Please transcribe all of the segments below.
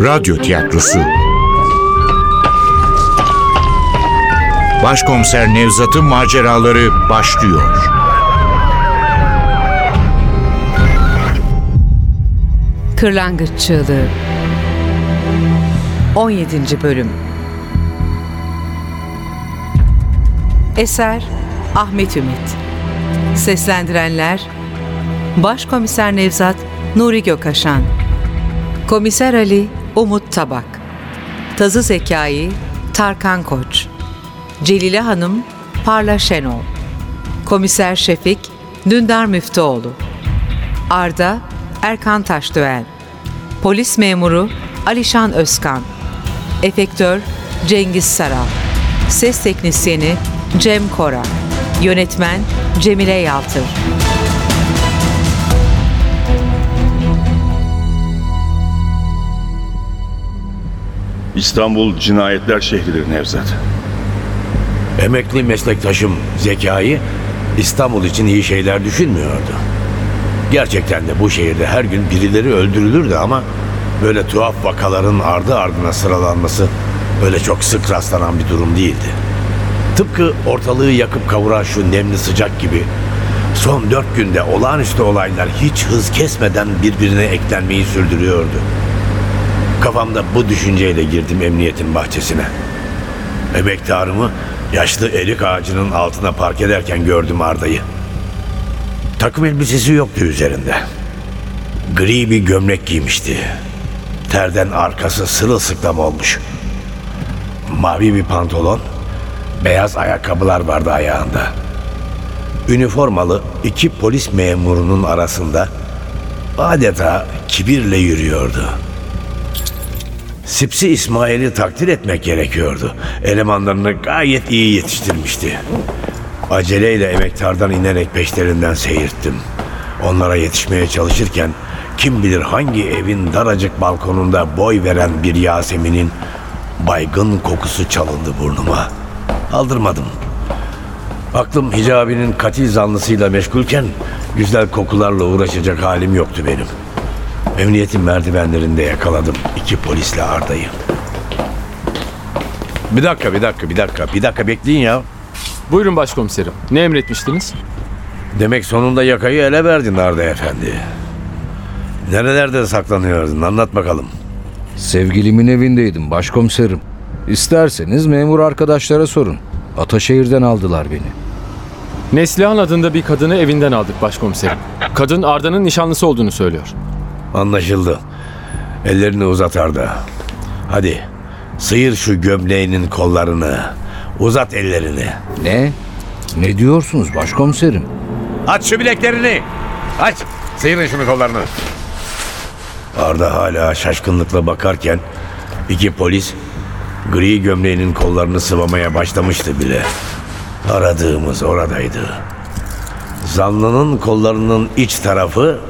Radyo Tiyatrosu Başkomiser Nevzat'ın maceraları başlıyor. Kırlangıç Çığlığı 17. Bölüm Eser Ahmet Ümit Seslendirenler Başkomiser Nevzat Nuri Gökaşan Komiser Ali Umut Tabak Tazı Zekai Tarkan Koç Celile Hanım Parla Şenol Komiser Şefik Dündar Müftüoğlu Arda Erkan Taşdöğen Polis Memuru Alişan Özkan Efektör Cengiz Saral Ses Teknisyeni Cem Kora Yönetmen Cemile Yaltır İstanbul cinayetler şehridir Nevzat. Emekli meslektaşım Zekai İstanbul için iyi şeyler düşünmüyordu. Gerçekten de bu şehirde her gün birileri öldürülürdü ama böyle tuhaf vakaların ardı ardına sıralanması öyle çok sık rastlanan bir durum değildi. Tıpkı ortalığı yakıp kavuran şu nemli sıcak gibi son dört günde olağanüstü olaylar hiç hız kesmeden birbirine eklenmeyi sürdürüyordu. Kafamda bu düşünceyle girdim emniyetin bahçesine. Emektarımı yaşlı erik ağacının altına park ederken gördüm Arda'yı. Takım elbisesi yoktu üzerinde. Gri bir gömlek giymişti. Terden arkası sırılsıklam olmuş. Mavi bir pantolon, beyaz ayakkabılar vardı ayağında. Üniformalı iki polis memurunun arasında adeta kibirle yürüyordu. Sipsi İsmail'i takdir etmek gerekiyordu. Elemanlarını gayet iyi yetiştirmişti. Aceleyle emektardan inerek peşlerinden seyirttim. Onlara yetişmeye çalışırken kim bilir hangi evin daracık balkonunda boy veren bir Yasemin'in baygın kokusu çalındı burnuma. Aldırmadım. Aklım hicabinin katil zanlısıyla meşgulken güzel kokularla uğraşacak halim yoktu benim. Emniyetin merdivenlerinde yakaladım iki polisle Arda'yı. Bir dakika, bir dakika, bir dakika, bir dakika bekleyin ya. Buyurun başkomiserim. Ne emretmiştiniz? Demek sonunda yakayı ele verdin Arda Efendi. Nerelerde saklanıyordun anlat bakalım. Sevgilimin evindeydim başkomiserim. İsterseniz memur arkadaşlara sorun. Ataşehir'den aldılar beni. Neslihan adında bir kadını evinden aldık başkomiserim. Kadın Arda'nın nişanlısı olduğunu söylüyor. Anlaşıldı. Ellerini uzat Arda. Hadi sıyır şu gömleğinin kollarını. Uzat ellerini. Ne? Ne diyorsunuz başkomiserim? Aç şu bileklerini. Aç. Sıyırın şunu kollarını. Arda hala şaşkınlıkla bakarken iki polis gri gömleğinin kollarını sıvamaya başlamıştı bile. Aradığımız oradaydı. Zanlının kollarının iç tarafı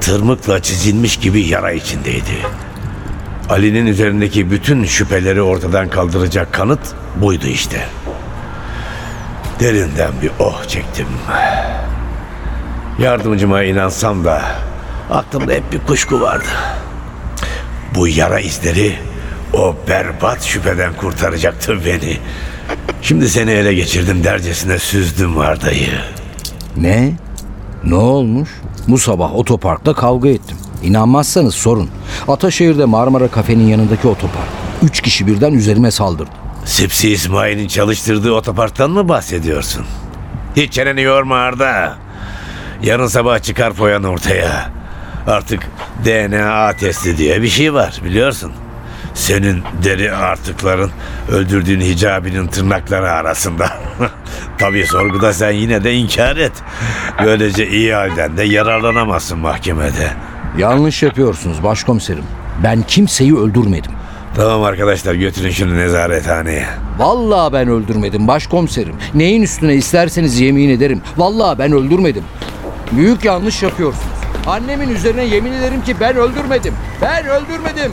tırmıkla çizilmiş gibi yara içindeydi. Ali'nin üzerindeki bütün şüpheleri ortadan kaldıracak kanıt buydu işte. Derinden bir oh çektim. Yardımcıma inansam da aklımda hep bir kuşku vardı. Bu yara izleri o berbat şüpheden kurtaracaktı beni. Şimdi seni ele geçirdim dercesine süzdüm Arda'yı. Ne? Ne olmuş? Bu sabah otoparkta kavga ettim. İnanmazsanız sorun. Ataşehir'de Marmara kafenin yanındaki otopark. Üç kişi birden üzerime saldırdı. Sipsi İsmail'in çalıştırdığı otoparktan mı bahsediyorsun? Hiç çeneni yorma Arda. Yarın sabah çıkar foyan ortaya. Artık DNA testi diye bir şey var biliyorsun. Senin deri artıkların öldürdüğün hicabinin tırnakları arasında. Tabii sorguda sen yine de inkar et. Böylece iyi halden de yararlanamazsın mahkemede. Yanlış yapıyorsunuz başkomiserim. Ben kimseyi öldürmedim. Tamam arkadaşlar götürün şunu nezarethaneye. Vallahi ben öldürmedim başkomiserim. Neyin üstüne isterseniz yemin ederim. Vallahi ben öldürmedim. Büyük yanlış yapıyorsunuz. Annemin üzerine yemin ederim ki ben öldürmedim. Ben öldürmedim.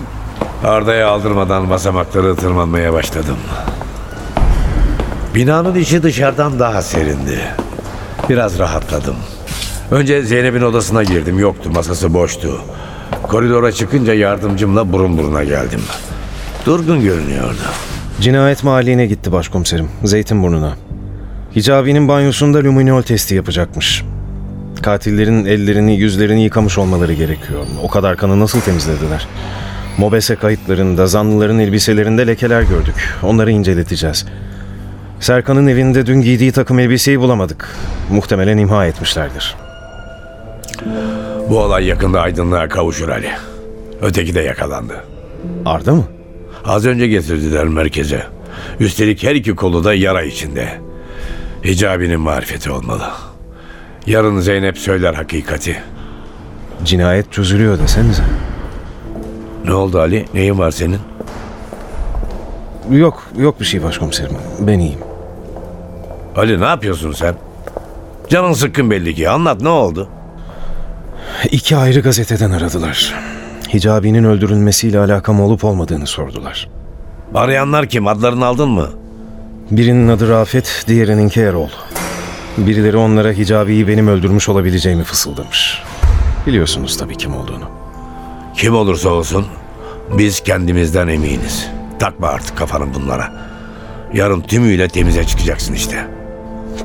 Arda'ya aldırmadan basamakları tırmanmaya başladım. Binanın içi dışarıdan daha serindi. Biraz rahatladım. Önce Zeynep'in odasına girdim. Yoktu, masası boştu. Koridora çıkınca yardımcımla burun buruna geldim. Durgun görünüyordu. Cinayet mahalline gitti başkomiserim. Zeytinburnu'na. Hicabi'nin banyosunda luminol testi yapacakmış. Katillerin ellerini, yüzlerini yıkamış olmaları gerekiyor. O kadar kanı nasıl temizlediler? Mobese kayıtlarında, zanlıların elbiselerinde lekeler gördük. Onları inceleteceğiz. Serkan'ın evinde dün giydiği takım elbiseyi bulamadık. Muhtemelen imha etmişlerdir. Bu olay yakında aydınlığa kavuşur Ali. Öteki de yakalandı. Arda mı? Az önce getirdiler merkeze. Üstelik her iki kolu da yara içinde. Hicabi'nin marifeti olmalı. Yarın Zeynep söyler hakikati. Cinayet çözülüyor desenize. Ne oldu Ali? Neyin var senin? Yok, yok bir şey başkomiserim. Ben iyiyim. Ali ne yapıyorsun sen? Canın sıkkın belli ki. Anlat ne oldu? İki ayrı gazeteden aradılar. Hicabi'nin öldürülmesiyle alakam olup olmadığını sordular. Arayanlar kim? Adlarını aldın mı? Birinin adı Rafet, diğerininki Erol. Birileri onlara Hicabi'yi benim öldürmüş olabileceğimi fısıldamış. Biliyorsunuz tabii kim olduğunu. Kim olursa olsun biz kendimizden eminiz. Takma artık kafanı bunlara. Yarın tümüyle temize çıkacaksın işte.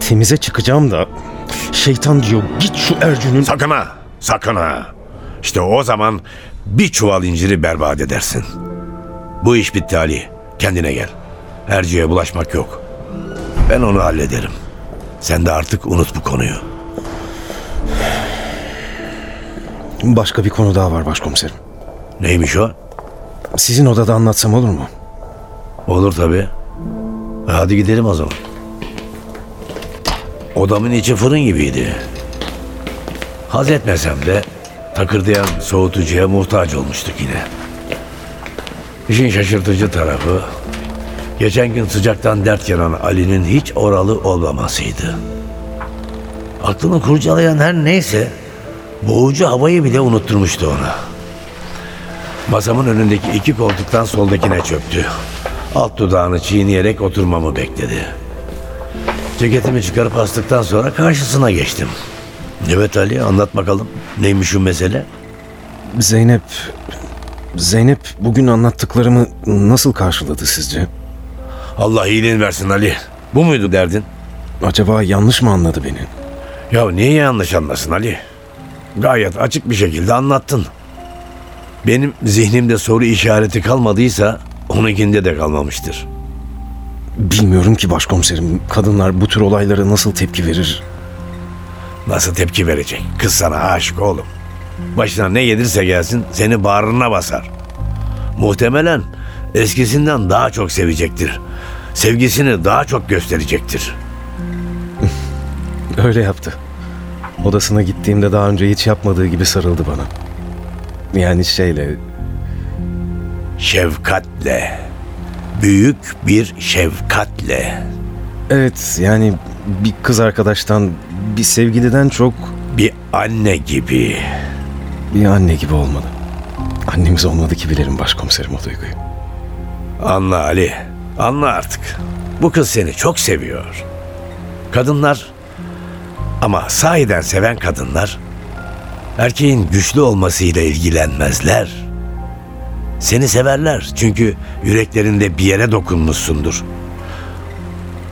Temize çıkacağım da şeytan diyor git şu Ercün'ün... Sakın ha! Sakın ha! İşte o zaman bir çuval inciri berbat edersin. Bu iş bitti Ali. Kendine gel. Ercü'ye bulaşmak yok. Ben onu hallederim. Sen de artık unut bu konuyu. Başka bir konu daha var başkomiserim. Neymiş o? Sizin odada anlatsam olur mu? Olur tabii. Hadi gidelim o zaman. Odamın içi fırın gibiydi. Haz etmesem de takırdayan soğutucuya muhtaç olmuştuk yine. İşin şaşırtıcı tarafı geçen gün sıcaktan dert yanan Ali'nin hiç oralı olmamasıydı. Aklını kurcalayan her neyse boğucu havayı bile unutturmuştu ona. Masamın önündeki iki koltuktan soldakine çöktü. Alt dudağını çiğneyerek oturmamı bekledi. Ceketimi çıkarıp astıktan sonra karşısına geçtim. Evet Ali anlat bakalım. Neymiş şu mesele? Zeynep... Zeynep bugün anlattıklarımı nasıl karşıladı sizce? Allah iyiliğini versin Ali. Bu muydu derdin? Acaba yanlış mı anladı beni? Ya niye yanlış anlasın Ali? Gayet açık bir şekilde anlattın. Benim zihnimde soru işareti kalmadıysa onunkinde de kalmamıştır. Bilmiyorum ki başkomiserim. Kadınlar bu tür olaylara nasıl tepki verir? Nasıl tepki verecek? Kız sana aşık oğlum. Başına ne gelirse gelsin seni bağrına basar. Muhtemelen eskisinden daha çok sevecektir. Sevgisini daha çok gösterecektir. Öyle yaptı. Odasına gittiğimde daha önce hiç yapmadığı gibi sarıldı bana. Yani şeyle Şefkatle. Büyük bir şefkatle. evet yani bir kız arkadaştan bir sevgiliden çok Bir anne gibi. bir anne gibi olmalı. Annemiz olmadı ki bilirim başkomiserim o duyguyu. Anla Ali. Anla artık. Bu kız seni çok seviyor. Kadınlar ama sahiden seven kadınlar erkeğin güçlü olmasıyla ilgilenmezler. Seni severler çünkü yüreklerinde bir yere dokunmuşsundur.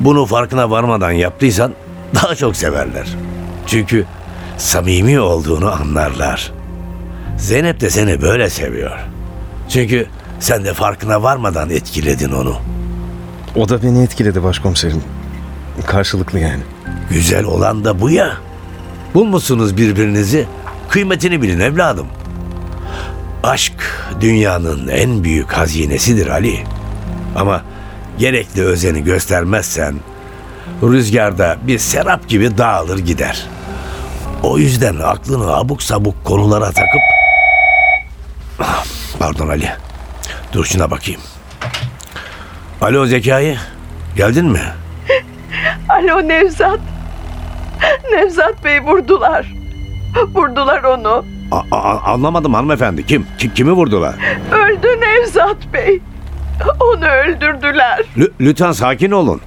Bunu farkına varmadan yaptıysan daha çok severler. Çünkü samimi olduğunu anlarlar. Zeynep de seni böyle seviyor. Çünkü sen de farkına varmadan etkiledin onu. O da beni etkiledi başkomiserim. Karşılıklı yani. Güzel olan da bu ya. Bulmuşsunuz birbirinizi. Kıymetini bilin evladım. Aşk dünyanın en büyük hazinesidir Ali. Ama gerekli özeni göstermezsen rüzgarda bir serap gibi dağılır gider. O yüzden aklını abuk sabuk konulara takıp Ah, Pardon Ali. Dur şuna bakayım. Alo Zekai. Geldin mi? Alo Nevzat. Nevzat Bey vurdular. Vurdular onu. A- a- anlamadım hanımefendi. Kim? Ki- kimi vurdular? Öldü Nevzat Bey. Onu öldürdüler. Lü- lütfen sakin olun.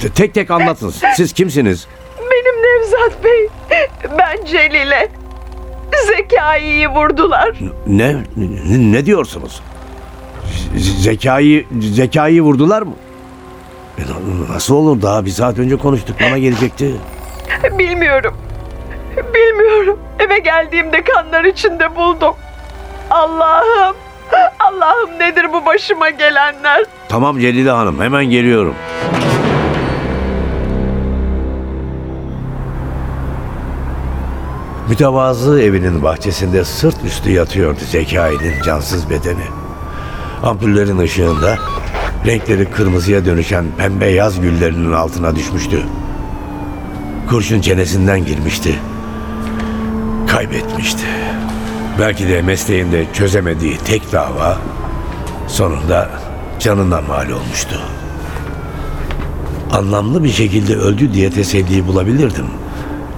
T- tek tek anlatın. Siz kimsiniz? Benim Nevzat Bey. Ben Celile. Zekai'yi vurdular. Ne? Ne, ne diyorsunuz? Z- zekayı vurdular mı? E, na- Nasıl olur? Daha bir saat önce konuştuk. Bana gelecekti. Bilmiyorum. Bilmiyorum. Eve geldiğimde kanlar içinde buldum. Allah'ım. Allah'ım nedir bu başıma gelenler? Tamam Celile Hanım hemen geliyorum. Mütevazı evinin bahçesinde sırt üstü yatıyordu Zekai'nin cansız bedeni. Ampullerin ışığında renkleri kırmızıya dönüşen pembe yaz güllerinin altına düşmüştü. Kurşun çenesinden girmişti. Kaybetmişti. Belki de mesleğinde çözemediği tek dava sonunda canına mal olmuştu. Anlamlı bir şekilde öldü diye teselli bulabilirdim.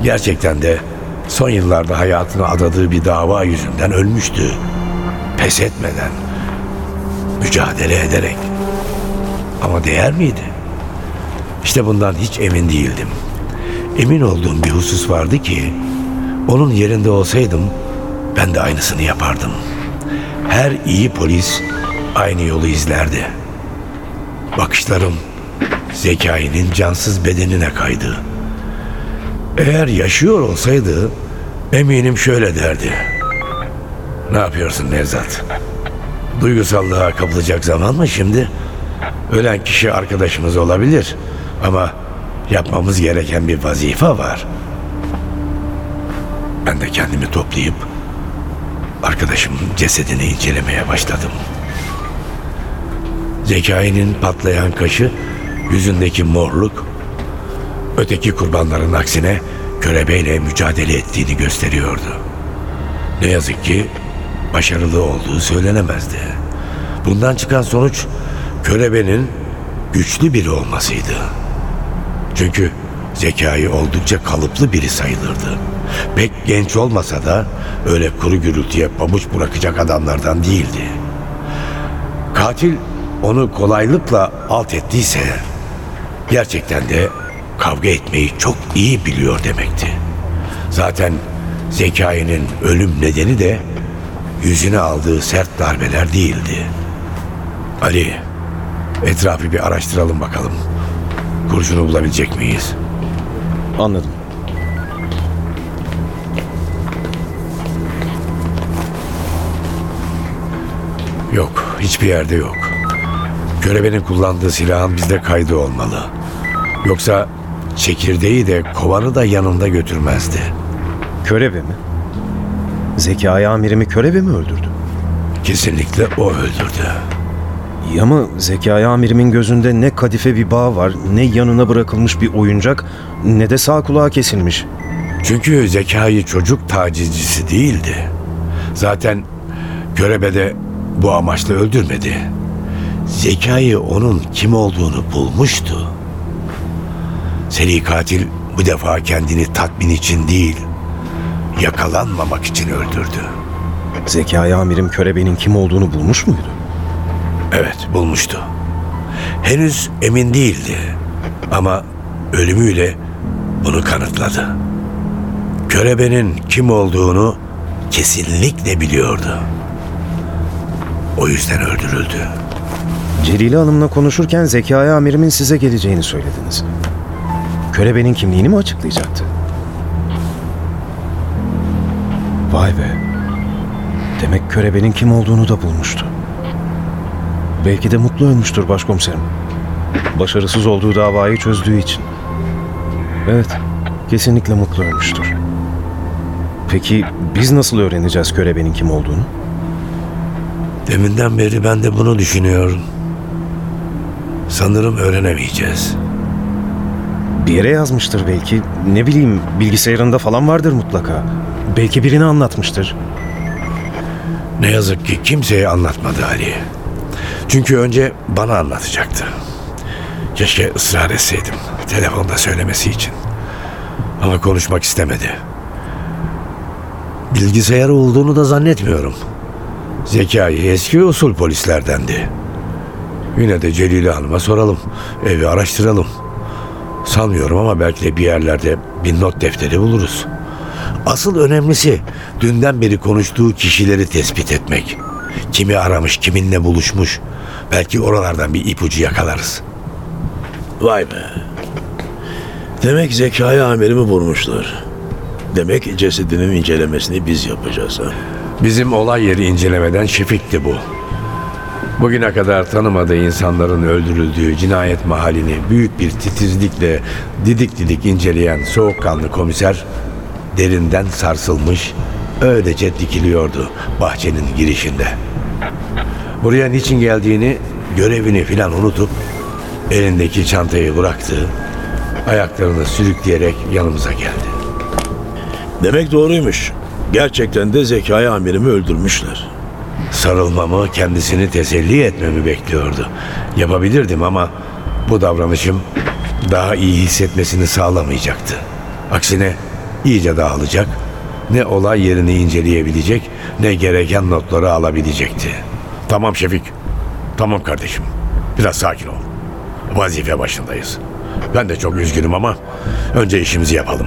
Gerçekten de son yıllarda hayatını adadığı bir dava yüzünden ölmüştü. Pes etmeden, mücadele ederek. Ama değer miydi? İşte bundan hiç emin değildim. Emin olduğum bir husus vardı ki, onun yerinde olsaydım ben de aynısını yapardım. Her iyi polis aynı yolu izlerdi. Bakışlarım Zekai'nin cansız bedenine kaydı. Eğer yaşıyor olsaydı eminim şöyle derdi. Ne yapıyorsun Nevzat? Duygusallığa kapılacak zaman mı şimdi? Ölen kişi arkadaşımız olabilir ama yapmamız gereken bir vazife var. Ben de kendimi toplayıp arkadaşımın cesedini incelemeye başladım. Zekai'nin patlayan kaşı, yüzündeki morluk, öteki kurbanların aksine körebeyle mücadele ettiğini gösteriyordu. Ne yazık ki başarılı olduğu söylenemezdi. Bundan çıkan sonuç körebenin güçlü biri olmasıydı. Çünkü zekayı oldukça kalıplı biri sayılırdı. Pek genç olmasa da öyle kuru gürültüye pabuç bırakacak adamlardan değildi. Katil onu kolaylıkla alt ettiyse gerçekten de kavga etmeyi çok iyi biliyor demekti. Zaten Zekai'nin ölüm nedeni de yüzüne aldığı sert darbeler değildi. Ali, etrafı bir araştıralım bakalım. Kurşunu bulabilecek miyiz? Anladım. Yok, hiçbir yerde yok. Körebenin kullandığı silahın bizde kaydı olmalı. Yoksa çekirdeği de kovanı da yanında götürmezdi. Körebe mi? Zekai amirimi Körebe mi öldürdü? Kesinlikle o öldürdü. İyi ama Zekai amirimin gözünde ne kadife bir bağ var, ne yanına bırakılmış bir oyuncak, ne de sağ kulağı kesilmiş. Çünkü zekayı çocuk tacizcisi değildi. Zaten Körebe de bu amaçla öldürmedi. Zekayı onun kim olduğunu bulmuştu. Seri katil bu defa kendini tatmin için değil, yakalanmamak için öldürdü. Zekai amirim Körebe'nin kim olduğunu bulmuş muydu? Evet, bulmuştu. Henüz emin değildi ama ölümüyle bunu kanıtladı. Körebenin kim olduğunu kesinlikle biliyordu. O yüzden öldürüldü. Celile Hanım'la konuşurken Zekai amirimin size geleceğini söylediniz. Körebe'nin kimliğini mi açıklayacaktı? Vay be. Demek Körebe'nin kim olduğunu da bulmuştu. Belki de mutlu ölmüştür başkomiserim. Başarısız olduğu davayı çözdüğü için. Evet, kesinlikle mutlu ölmüştür. Peki biz nasıl öğreneceğiz Körebe'nin kim olduğunu? Deminden beri ben de bunu düşünüyorum. Sanırım öğrenemeyeceğiz. Bir yere yazmıştır belki. Ne bileyim bilgisayarında falan vardır mutlaka. Belki birini anlatmıştır. Ne yazık ki kimseye anlatmadı Ali. Çünkü önce bana anlatacaktı. Keşke ısrar etseydim. Telefonda söylemesi için. Ama konuşmak istemedi. Bilgisayarı olduğunu da zannetmiyorum. Zekai eski usul polislerdendi. Yine de Celile Hanım'a soralım. Evi araştıralım. Sanmıyorum ama belki de bir yerlerde bir not defteri buluruz. Asıl önemlisi dünden beri konuştuğu kişileri tespit etmek. Kimi aramış, kiminle buluşmuş. Belki oralardan bir ipucu yakalarız. Vay be. Demek zekaya amirimi vurmuşlar. Demek cesedinin incelemesini biz yapacağız ha. Bizim olay yeri incelemeden Şefik'ti bu. Bugüne kadar tanımadığı insanların öldürüldüğü cinayet mahallini büyük bir titizlikle didik didik inceleyen soğukkanlı komiser derinden sarsılmış öylece dikiliyordu bahçenin girişinde. Buraya niçin geldiğini görevini filan unutup elindeki çantayı bıraktı. Ayaklarını sürükleyerek yanımıza geldi. Demek doğruymuş. Gerçekten de zekaya amirimi öldürmüşler. Sarılmamı, kendisini teselli etmemi bekliyordu. Yapabilirdim ama bu davranışım daha iyi hissetmesini sağlamayacaktı. Aksine iyice dağılacak, ne olay yerini inceleyebilecek, ne gereken notları alabilecekti. Tamam Şefik, tamam kardeşim. Biraz sakin ol. Vazife başındayız. Ben de çok üzgünüm ama önce işimizi yapalım.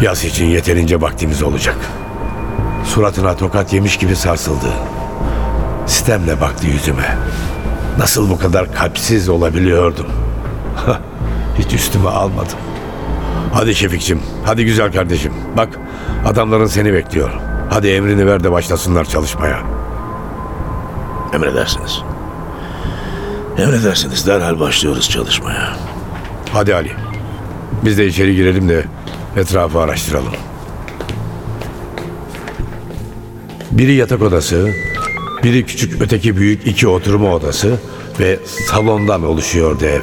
Yaz için yeterince vaktimiz olacak. Suratına tokat yemiş gibi sarsıldı. Sistemle baktı yüzüme. Nasıl bu kadar kalpsiz olabiliyordum? Hiç üstüme almadım. Hadi Şefik'cim, hadi güzel kardeşim. Bak adamların seni bekliyor. Hadi emrini ver de başlasınlar çalışmaya. Emredersiniz. Emredersiniz. Derhal başlıyoruz çalışmaya. Hadi Ali. Biz de içeri girelim de etrafı araştıralım. Biri yatak odası, biri küçük öteki büyük iki oturma odası ve salondan oluşuyordu ev.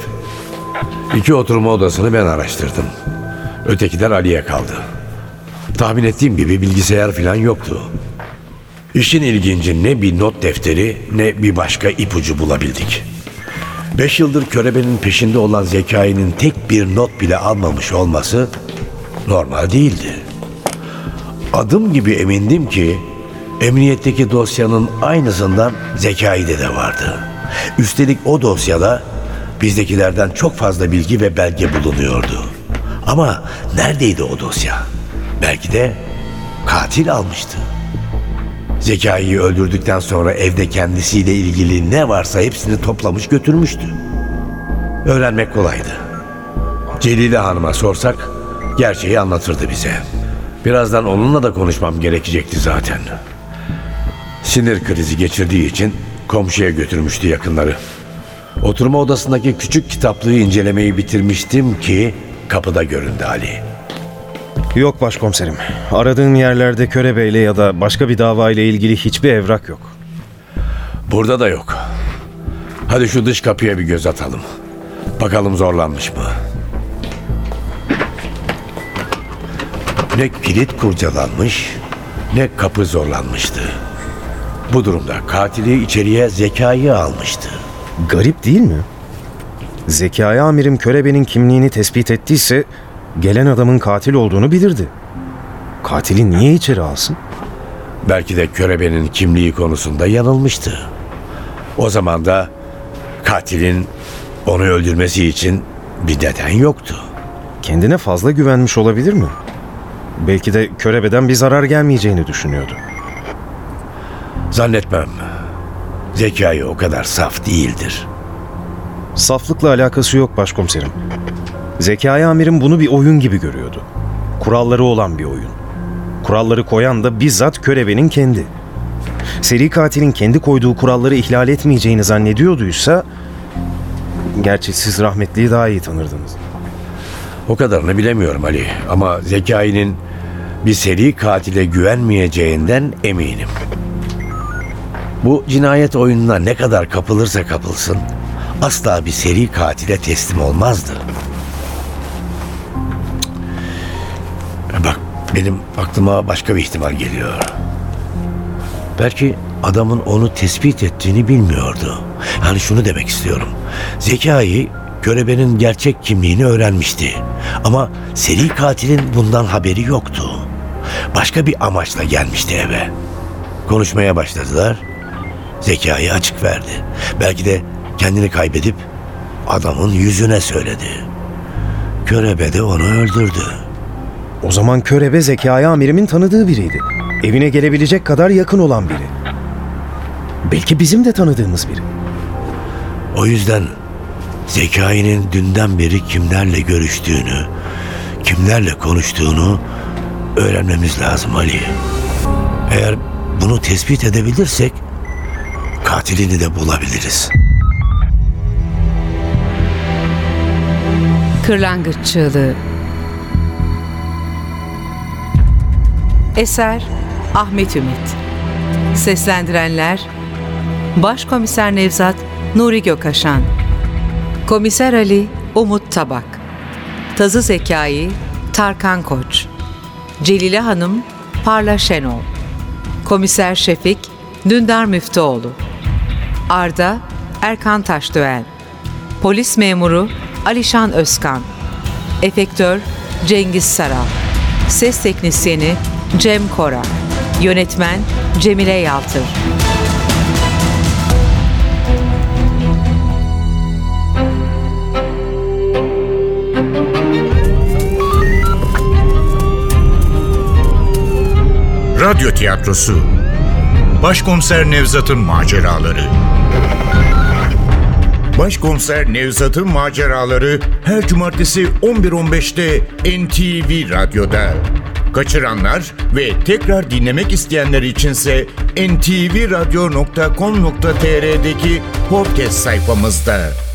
İki oturma odasını ben araştırdım. Ötekiler Ali'ye kaldı. Tahmin ettiğim gibi bilgisayar falan yoktu. İşin ilginci ne bir not defteri ne bir başka ipucu bulabildik. Beş yıldır körebenin peşinde olan Zekai'nin tek bir not bile almamış olması normal değildi. Adım gibi emindim ki emniyetteki dosyanın aynısından Zekai'de de vardı. Üstelik o dosyada bizdekilerden çok fazla bilgi ve belge bulunuyordu. Ama neredeydi o dosya? Belki de katil almıştı. Zekai'yi öldürdükten sonra evde kendisiyle ilgili ne varsa hepsini toplamış götürmüştü. Öğrenmek kolaydı. Celile Hanım'a sorsak gerçeği anlatırdı bize. Birazdan onunla da konuşmam gerekecekti zaten. Sinir krizi geçirdiği için komşuya götürmüştü yakınları. Oturma odasındaki küçük kitaplığı incelemeyi bitirmiştim ki kapıda göründü Ali. Yok başkomiserim. Aradığım yerlerde Körebeyle ya da başka bir dava ile ilgili hiçbir evrak yok. Burada da yok. Hadi şu dış kapıya bir göz atalım. Bakalım zorlanmış mı? Ne kilit kurcalanmış ne kapı zorlanmıştı. Bu durumda katili içeriye zekayı almıştı. Garip değil mi? Zekai amirim Körebe'nin kimliğini tespit ettiyse gelen adamın katil olduğunu bilirdi. Katili niye içeri alsın? Belki de körebenin kimliği konusunda yanılmıştı. O zaman da katilin onu öldürmesi için bir neden yoktu. Kendine fazla güvenmiş olabilir mi? Belki de Körebe'den bir zarar gelmeyeceğini düşünüyordu. Zannetmem. Zekayı o kadar saf değildir. Saflıkla alakası yok başkomiserim. Zekai amirim bunu bir oyun gibi görüyordu. Kuralları olan bir oyun. Kuralları koyan da bizzat Körebe'nin kendi. Seri katilin kendi koyduğu kuralları ihlal etmeyeceğini zannediyorduysa... Gerçi siz rahmetliyi daha iyi tanırdınız. O kadarını bilemiyorum Ali ama Zekai'nin bir seri katile güvenmeyeceğinden eminim. Bu cinayet oyununa ne kadar kapılırsa kapılsın asla bir seri katile teslim olmazdı. Benim aklıma başka bir ihtimal geliyor. Belki adamın onu tespit ettiğini bilmiyordu. Yani şunu demek istiyorum. Zekai Körebe'nin gerçek kimliğini öğrenmişti. Ama seri katilin bundan haberi yoktu. Başka bir amaçla gelmişti eve. Konuşmaya başladılar. Zekayı açık verdi. Belki de kendini kaybedip adamın yüzüne söyledi. Körebe de onu öldürdü. O zaman körebe Zekai amirimin tanıdığı biriydi. Evine gelebilecek kadar yakın olan biri. Belki bizim de tanıdığımız biri. O yüzden Zekai'nin dünden beri kimlerle görüştüğünü, kimlerle konuştuğunu öğrenmemiz lazım Ali. Eğer bunu tespit edebilirsek katilini de bulabiliriz. Kırlangıç Çığlığı Eser Ahmet Ümit. Seslendirenler Başkomiser Nevzat Nuri Gökaşan Komiser Ali Umut Tabak. Tazı Zekai Tarkan Koç. Celile Hanım Parla Şenol. Komiser Şefik Dündar Müftüoğlu. Arda Erkan Taşdöğen Polis memuru Alişan Özkan. Efektör Cengiz Saral. Ses teknisyeni Cem Kora. Yönetmen Cemile Yaltır. Radyo tiyatrosu. Başkomiser Nevzat'ın maceraları. Başkomiser Nevzat'ın maceraları her cumartesi 11.15'te NTV Radyo'da. Kaçıranlar ve tekrar dinlemek isteyenler içinse ntvradio.com.tr'deki podcast sayfamızda.